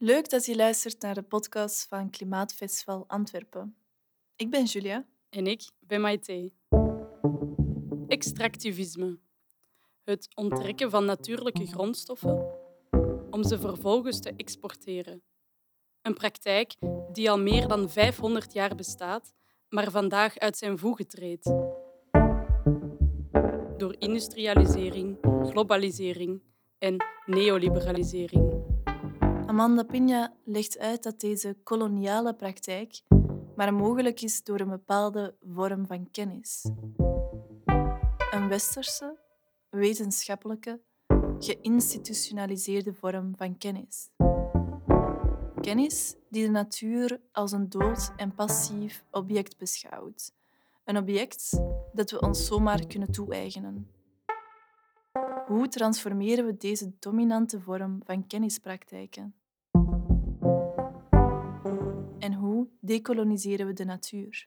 Leuk dat je luistert naar de podcast van Klimaatfestival Antwerpen. Ik ben Julia. En ik ben Maite. Extractivisme. Het onttrekken van natuurlijke grondstoffen om ze vervolgens te exporteren. Een praktijk die al meer dan 500 jaar bestaat, maar vandaag uit zijn voegen treedt. Door industrialisering, globalisering en neoliberalisering. Amanda Pina legt uit dat deze koloniale praktijk maar mogelijk is door een bepaalde vorm van kennis. Een westerse, wetenschappelijke, geïnstitutionaliseerde vorm van kennis. Kennis die de natuur als een dood en passief object beschouwt. Een object dat we ons zomaar kunnen toe-eigenen. Hoe transformeren we deze dominante vorm van kennispraktijken? Hoe decoloniseren we de natuur?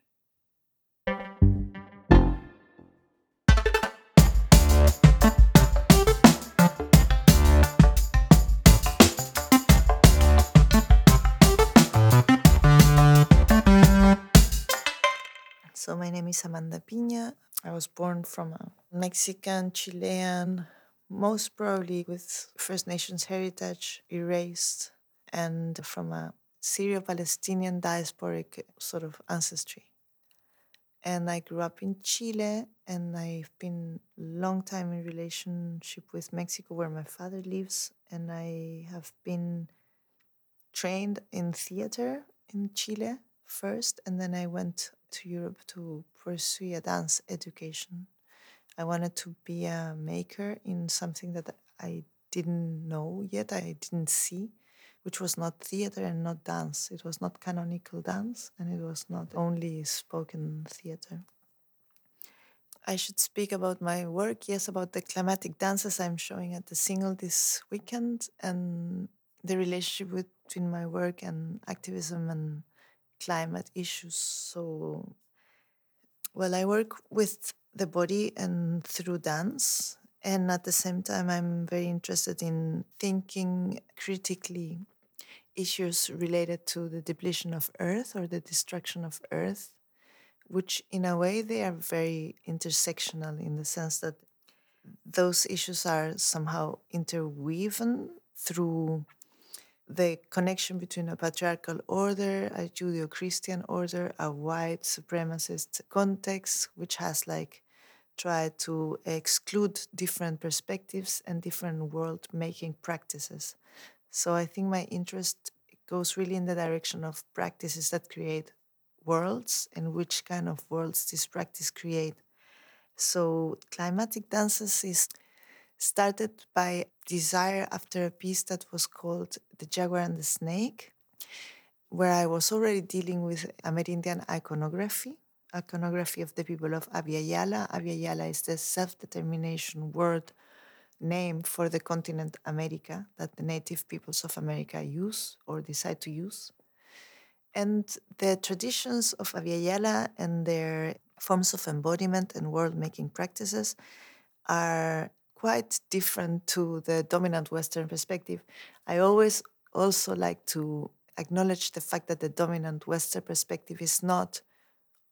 So my name is Amanda Pina. I was born from a Mexican, Chilean, most probably with First Nations heritage erased, and from a Syro-Palestinian diasporic sort of ancestry. And I grew up in Chile, and I've been long time in relationship with Mexico, where my father lives, and I have been trained in theater in Chile first, and then I went to Europe to pursue a dance education. I wanted to be a maker in something that I didn't know yet, I didn't see, which was not theater and not dance. It was not canonical dance, and it was not only spoken theater. I should speak about my work, yes, about the climatic dances I'm showing at deSingel this weekend and the relationship between my work and activism and climate issues. So, well, I work with the body and through dance. And at the same time, I'm very interested in thinking critically issues related to the depletion of Earth or the destruction of Earth, which in a way they are very intersectional in the sense that those issues are somehow interwoven through the connection between a patriarchal order, a Judeo Christian order, a white supremacist context, which has like tried to exclude different perspectives and different world making practices. So I think my interest goes really in the direction of practices that create worlds and which kind of worlds this practice create. So climatic dances is started by desire after a piece that was called The Jaguar and the Snake, where I was already dealing with Amerindian iconography, iconography of the people of Abya Yala. Abya Yala is the self-determination word name for the continent America that the native peoples of America use or decide to use. And the traditions of Abya Yala and their forms of embodiment and world making practices are quite different to the dominant Western perspective. I always also like to acknowledge the fact that the dominant Western perspective is not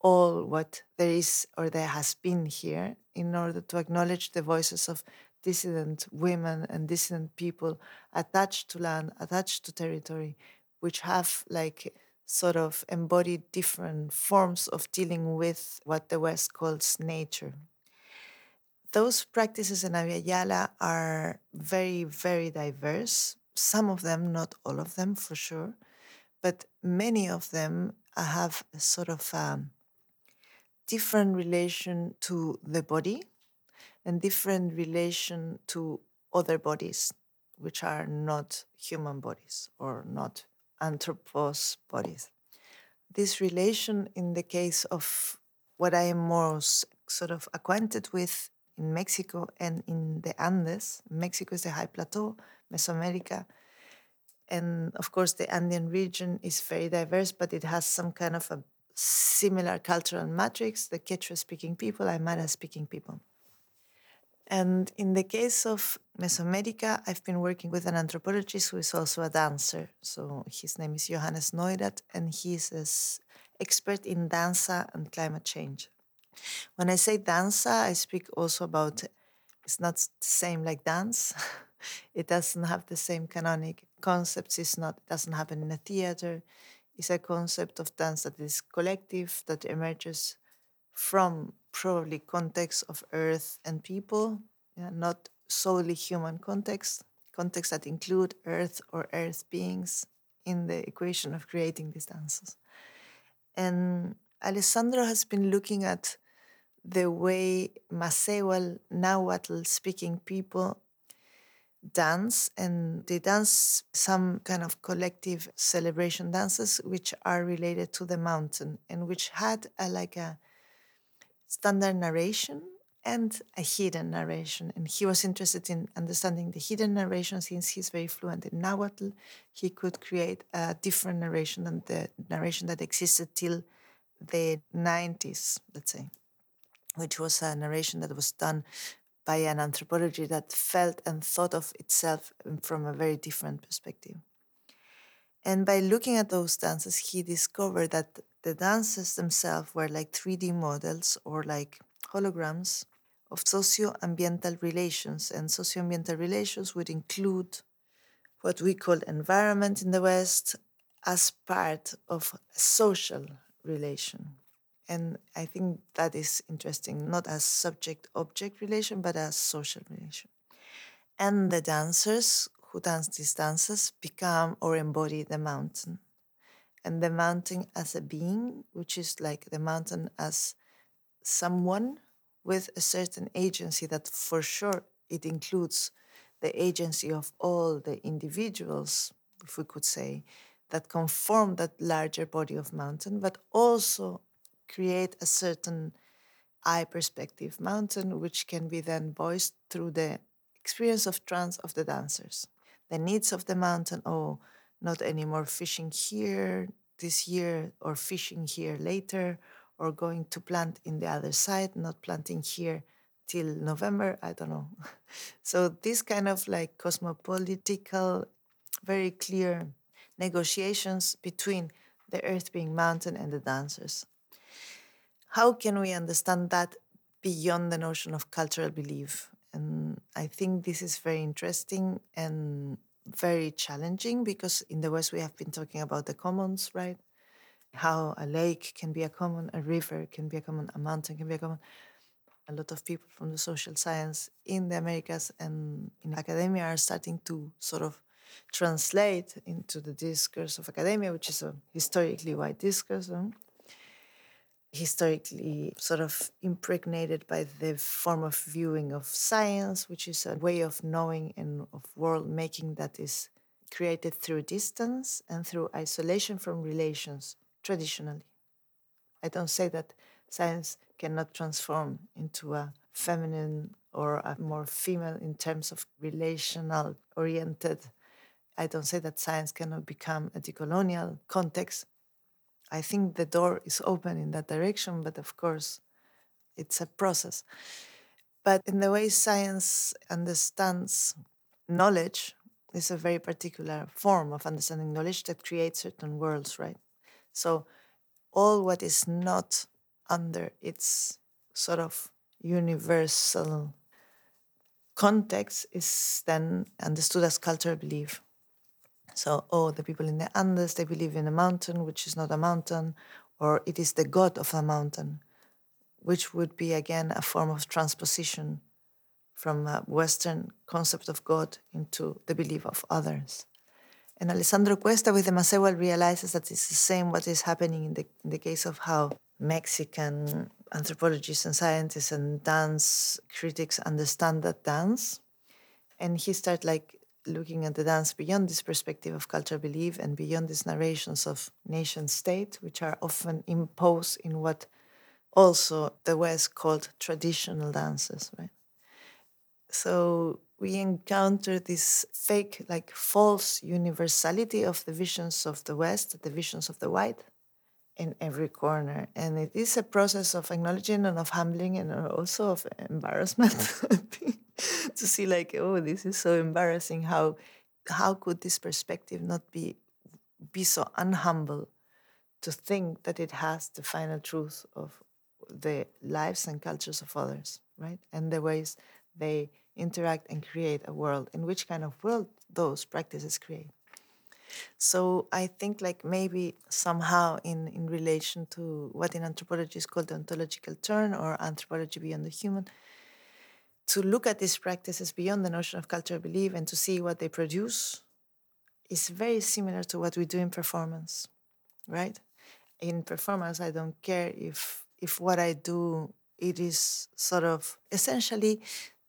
all what there is or there has been here, in order to acknowledge the voices of dissident women and dissident people attached to land, attached to territory, which have like sort of embodied different forms of dealing with what the West calls nature those practices in Abya Yala are very, very diverse. Some of them, not all of them for sure, but many of them have a sort of a different relation to the body and different relation to other bodies, which are not human bodies or not anthropos bodies. This relation, in the case of what I am most sort of acquainted with in Mexico and in the Andes. Mexico is the high plateau, Mesoamerica. And of course, the Andean region is very diverse, but it has some kind of a similar cultural matrix the Quechua speaking people, Aymara speaking people. And in the case of Mesoamerica, I've been working with an anthropologist who is also a dancer. So his name is Johannes Neurath, and he's an expert in danza and climate change. When I say danza, I speak also about it's not the same like dance. it doesn't have the same canonic concepts. It's not it doesn't happen in a theater. It's a concept of dance that is collective that emerges from probably context of earth and people, yeah, not solely human context, context that include earth or earth beings in the equation of creating these dances. And Alessandro has been looking at the way Masewal Nahuatl speaking people dance and they dance some kind of collective celebration dances which are related to the mountain and which had a, like a standard narration and a hidden narration. And he was interested in understanding the hidden narration since he's very fluent in Nahuatl. He could create a different narration than the narration that existed till the 90s, let's say, which was a narration that was done by an anthropology that felt and thought of itself from a very different perspective. And by looking at those dances, he discovered that the dances themselves were like 3D models or like holograms of socio-ambiental relations. And socio-ambiental relations would include what we call environment in the West as part of a social relation. And I think that is interesting, not as subject object relation, but as social relation. And the dancers who dance these dances become or embody the mountain and the mountain as a being, which is like the mountain as someone with a certain agency that for sure it includes the agency of all the individuals, if we could say, that conform that larger body of mountain, but also create a certain eye perspective mountain, which can be then voiced through the experience of trance of the dancers. The needs of the mountain, oh, not anymore fishing here this year or fishing here later or going to plant in the other side, not planting here till November, I don't know. so this kind of like cosmopolitical, very clear negotiations between the earth being mountain and the dancers. How can we understand that beyond the notion of cultural belief? And I think this is very interesting and very challenging because in the West we have been talking about the commons, right? How a lake can be a common, a river can be a common, a mountain can be a common. A lot of people from the social science in the Americas and in academia are starting to sort of translate into the discourse of academia, which is a historically white discourse, historically sort of impregnated by the form of viewing of science, which is a way of knowing and of world making that is created through distance and through isolation from relations traditionally. I don't say that science cannot transform into a feminine or a more female in terms of relational oriented. I don't say that science cannot become a decolonial context, I think the door is open in that direction, but of course, it's a process. But in the way science understands knowledge, is a very particular form of understanding knowledge that creates certain worlds, right? So, all what is not under its sort of universal context is then understood as cultural belief. So, oh, the people in the Andes, they believe in a mountain, which is not a mountain, or it is the god of a mountain, which would be again a form of transposition from a Western concept of God into the belief of others. And Alessandro Questa with the Masewal realizes that it's the same what is happening in the, in the case of how Mexican anthropologists and scientists and dance critics understand that dance. And he starts like looking at the dance beyond this perspective of cultural belief and beyond these narrations of nation state, which are often imposed in what also the West called traditional dances, right? So we encounter this fake, like false universality of the visions of the West, the visions of the white, in every corner. And it is a process of acknowledging and of humbling and also of embarrassment to see like, oh, this is so embarrassing. How how could this perspective not be be so unhumble to think that it has the final truth of the lives and cultures of others, right? And the ways they interact and create a world, and which kind of world those practices create. So I think like maybe somehow in, in relation to what in anthropology is called the ontological turn or anthropology beyond the human, to look at these practices beyond the notion of cultural belief and to see what they produce is very similar to what we do in performance, right? In performance, I don't care if if what I do it is sort of essentially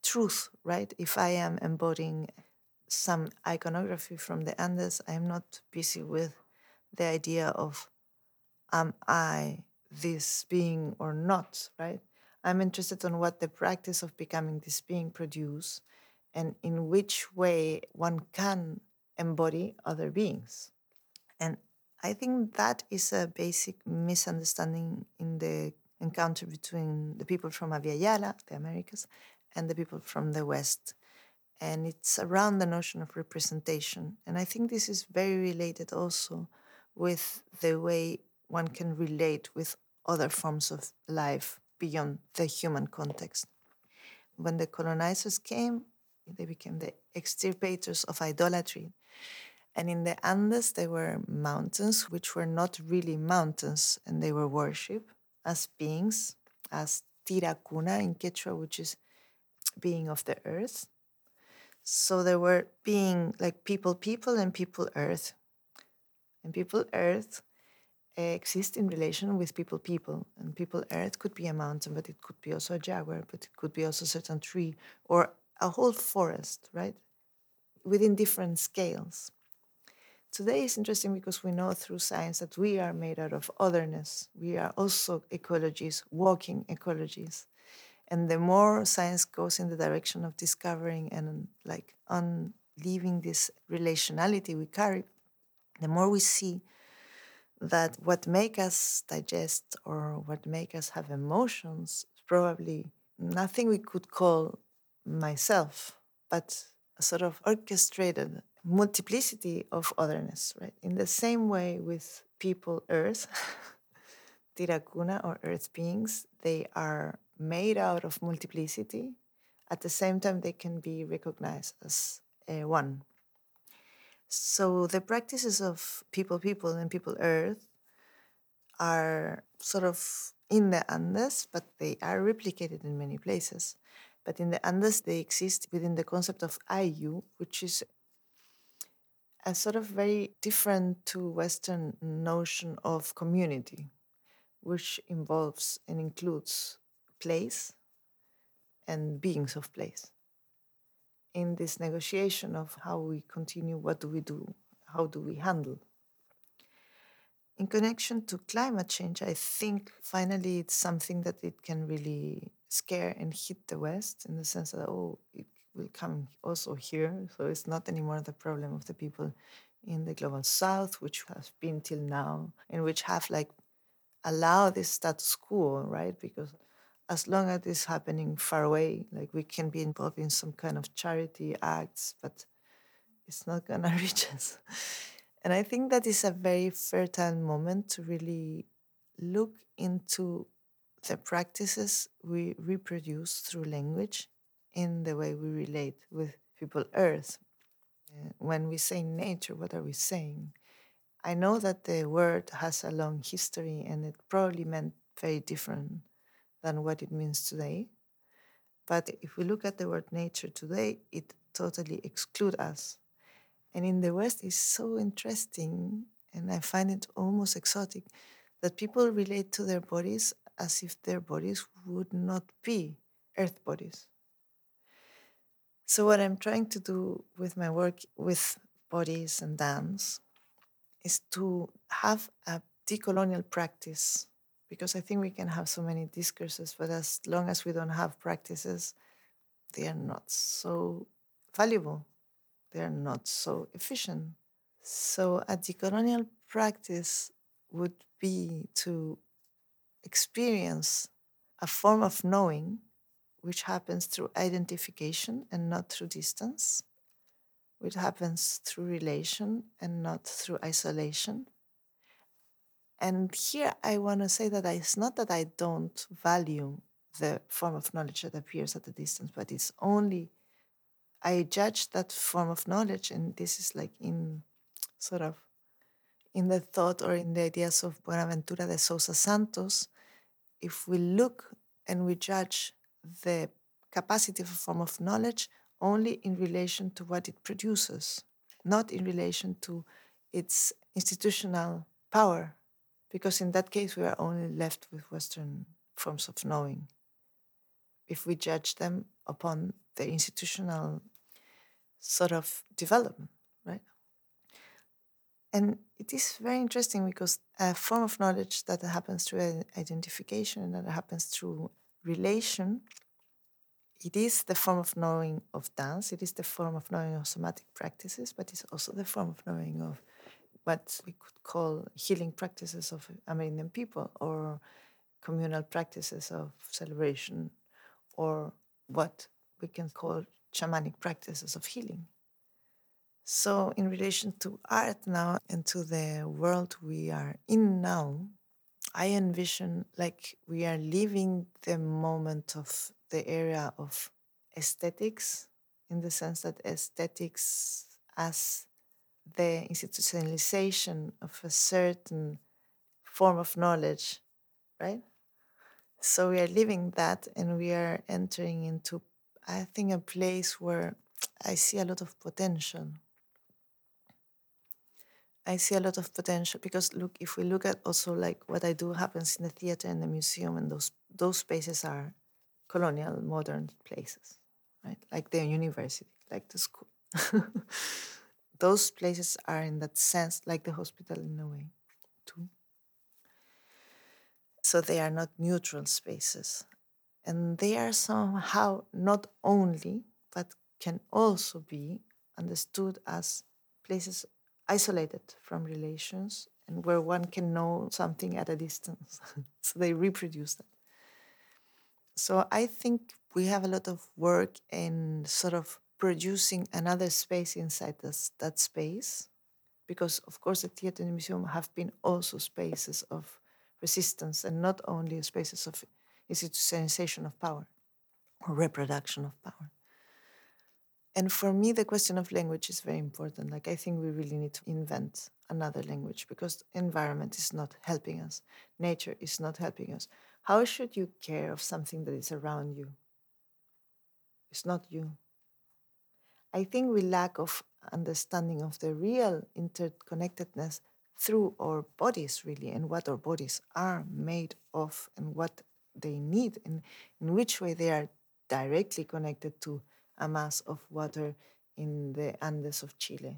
truth, right? If I am embodying some iconography from the Andes, I am not busy with the idea of am I this being or not, right? I'm interested in what the practice of becoming this being produce and in which way one can embody other beings. And I think that is a basic misunderstanding in the encounter between the people from Abya Yala, the Americas, and the people from the West. And it's around the notion of representation. And I think this is very related also with the way one can relate with other forms of life beyond the human context. When the colonizers came, they became the extirpators of idolatry. And in the Andes, there were mountains which were not really mountains, and they were worshipped as beings, as tirakuna in Quechua, which is being of the earth. So there were being like people, people, and people, earth. And people, earth Eh, exist in relation with people people. And people earth could be a mountain but it could be also a jaguar but it could be also a certain tree or a whole forest right? Within different scales. Today is interesting because we know through science that we are made out of otherness. We are also ecologies walking ecologies. And the more science goes in the direction of discovering and like on leaving this relationality we carry the more we see that what make us digest or what make us have emotions is probably nothing we could call myself, but a sort of orchestrated multiplicity of otherness, right? In the same way with people, earth, tirakuna or earth beings, they are made out of multiplicity. At the same time, they can be recognized as uh, one. So the practices of people, people, and people, earth are sort of in the Andes, but they are replicated in many places. But in the Andes, they exist within the concept of Ayllu, which is a sort of very different to Western notion of community, which involves and includes place and beings of place in this negotiation of how we continue, what do we do, how do we handle. In connection to climate change, I think finally it's something that it can really scare and hit the West in the sense that, oh, it will come also here. So it's not anymore the problem of the people in the global south, which has been till now, and which have like allowed this status quo, right? Because as long as it's happening far away, like we can be involved in some kind of charity acts, but it's not gonna reach us. And I think that is a very fertile moment to really look into the practices we reproduce through language in the way we relate with people earth. Uh, when we say nature, what are we saying? I know that the word has a long history and it probably meant very different than what it means today. But if we look at the word nature today, it totally excludes us. And in the West, it's so interesting, and I find it almost exotic, that people relate to their bodies as if their bodies would not be earth bodies. So, what I'm trying to do with my work with bodies and dance is to have a decolonial practice because I think we can have so many discourses, but as long as we don't have practices, they are not so valuable. They are not so efficient. So a decolonial practice would be to experience a form of knowing which happens through identification and not through distance, which happens through relation and not through isolation. And here I want to say that it's not that I don't value the form of knowledge that appears at a distance, but it's only I judge that form of knowledge, and this is like in sort of in the thought or in the ideas of Buenaventura de Sousa Santos, if we look and we judge the capacity of a form of knowledge only in relation to what it produces, not in relation to its institutional power, because in that case we are only left with Western forms of knowing. If we judge them upon the institutional sort of development, right? And it is very interesting because a form of knowledge that happens through identification and that happens through relation, it is the form of knowing of dance, it is the form of knowing of somatic practices, but it's also the form of knowing of what we could call healing practices of Amerindian people or communal practices of celebration or what we can call shamanic practices of healing. So, in relation to art now and to the world we are in now, I envision like we are living the moment of the era of aesthetics, in the sense that aesthetics as the institutionalization of a certain form of knowledge, right? So we are living that and we are entering into, I think, a place where I see a lot of potential. I see a lot of potential because look, if we look at also like what I do happens in the theater and the museum, and those those spaces are colonial modern places, right? Like the university, like the school. those places are in that sense like the hospital in a way, too. So they are not neutral spaces. And they are somehow not only, but can also be understood as places isolated from relations and where one can know something at a distance. so they reproduce that. So I think we have a lot of work in sort of producing another space inside this, that space. Because, of course, the theater and the museum have been also spaces of resistance and not only spaces of institutionalization of power or reproduction of power. And for me, the question of language is very important. Like, I think we really need to invent another language because environment is not helping us, nature is not helping us. How should you care of something that is around you? It's not you. I think we lack of understanding of the real interconnectedness through our bodies, really, and what our bodies are made of and what they need and in which way they are directly connected to a mass of water in the Andes of Chile.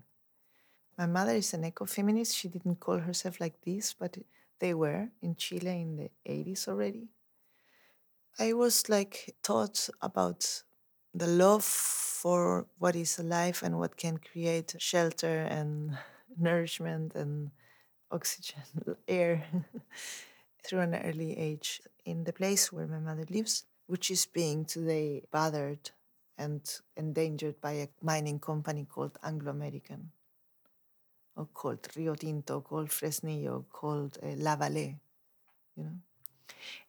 My mother is an ecofeminist. She didn't call herself like this, but they were in Chile in the 80s already. I was like taught about the love for what is alive and what can create shelter and nourishment and oxygen, air through an early age in the place where my mother lives, which is being today bothered and endangered by a mining company called Anglo American, or called Rio Tinto, called Fresnillo, called uh, Vale, you know.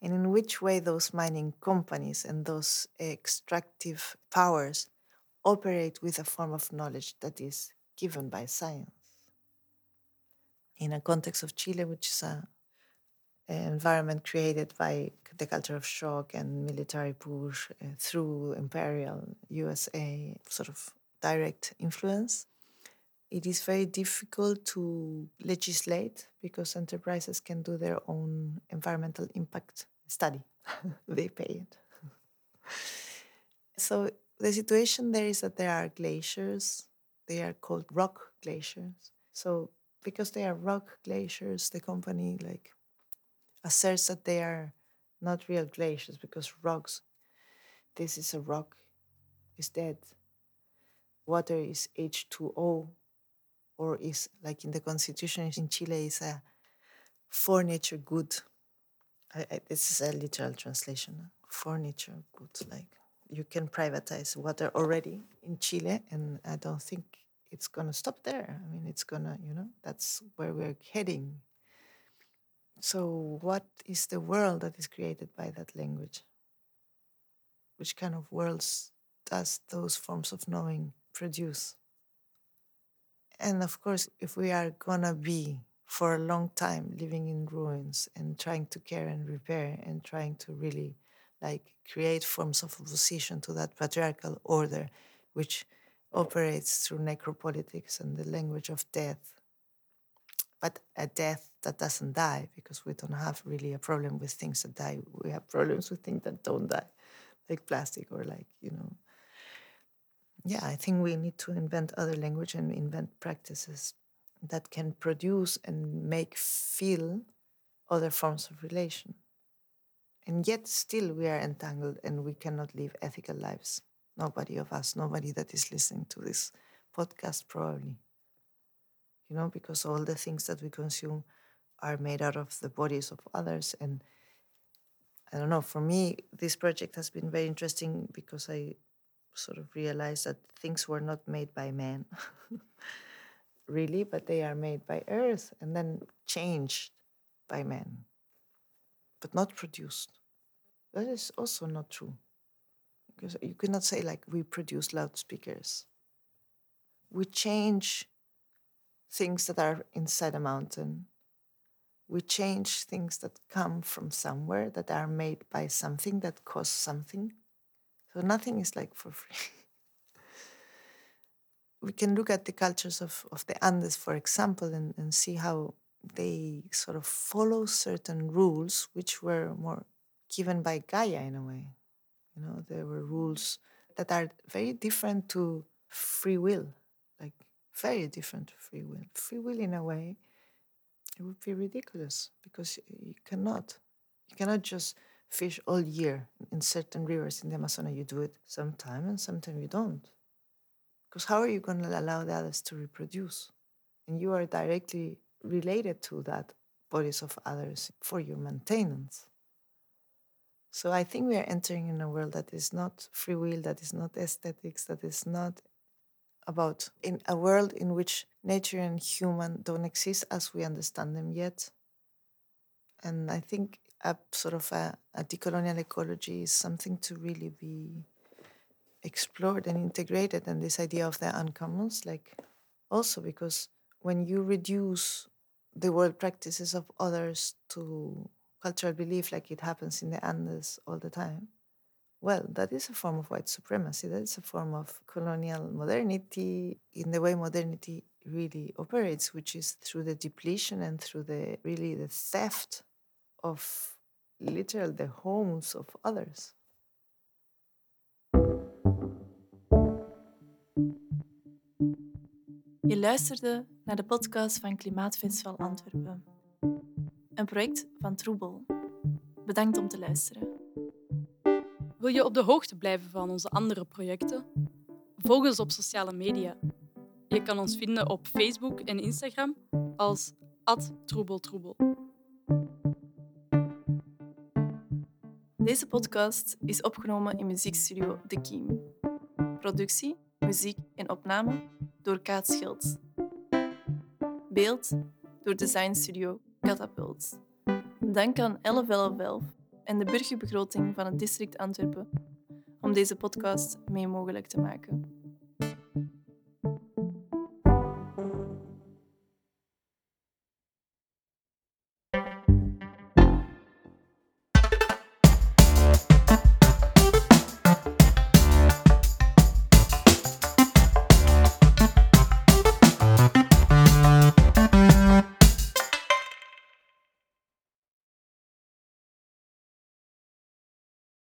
And in which way those mining companies and those extractive powers operate with a form of knowledge that is given by science. In a context of Chile, which is a environment created by the culture of shock and military push uh, through imperial USA sort of direct influence. It is very difficult to legislate because enterprises can do their own environmental impact study. they pay it. so the situation there is that there are glaciers. They are called rock glaciers. So because they are rock glaciers, the company like asserts that they are not real glaciers because rocks, this is a rock, is dead. Water is H2O, or is like in the constitution in Chile, is a for nature good. I, I, this is a literal translation. For nature good, like you can privatize water already in Chile, and I don't think it's gonna stop there. I mean, it's gonna, you know, that's where we're heading. So, what is the world that is created by that language? Which kind of worlds does those forms of knowing produce? And of course, if we are gonna be for a long time living in ruins and trying to care and repair and trying to really like create forms of opposition to that patriarchal order which operates through necropolitics and the language of death but a death that doesn't die because we don't have really a problem with things that die. We have problems with things that don't die like plastic or like you know yeah i think we need to invent other language and invent practices that can produce and make feel other forms of relation. And yet still we are entangled and we cannot live ethical lives. Nobody of us nobody that is listening to this podcast probably. You know because all the things that we consume are made out of the bodies of others. And i don't know for me this project has been very interesting because i sort of realized that things were not made by man really but they are made by earth and then changed by man but not produced. That is also not true. Because you cannot say like we produce loudspeakers. We change things that are inside a mountain. We change things that come from somewhere that are made by something that costs something so nothing is like for free. We can look at the cultures of, of the andes for example and, and see how they sort of follow certain rules which were more given by gaia in a way. You know there were rules that are very different to free will like very different to free will. Free will in a way it would be ridiculous because you cannot you cannot just fish all year in certain rivers in the Amazonas. You do it sometime and sometimes you don't. Because how are you going to allow the others to reproduce? And you are directly related to that bodies of others for your maintenance. So I think we are entering in a world that is not free will, that is not aesthetics, that is not about in a world in which nature and human don't exist as we understand them yet. And I think a sort of a, a decolonial ecology is something to really be explored and integrated. And this idea of the uncommons, like also because when you reduce the world practices of others to cultural belief, like it happens in the Andes all the time, well, that is a form of white supremacy. That is a form of colonial modernity in the way modernity really operates, which is through the depletion and through the really the theft of literal the homes of others. Je luisterde naar de podcast van Klimaatfestival Antwerpen. Een project van Troebel. Bedankt om te luisteren. Wil je op de hoogte blijven van onze andere projecten? Volg ons op sociale media. Je kan ons vinden op Facebook en Instagram als @troebeltroebel. Deze podcast is opgenomen in muziekstudio De Kiem. Productie, muziek en opname door Kaat Schilds. Beeld door designstudio Catapult. Dank aan 1111 en de burgerbegroting van het district Antwerpen om deze podcast mee mogelijk te maken.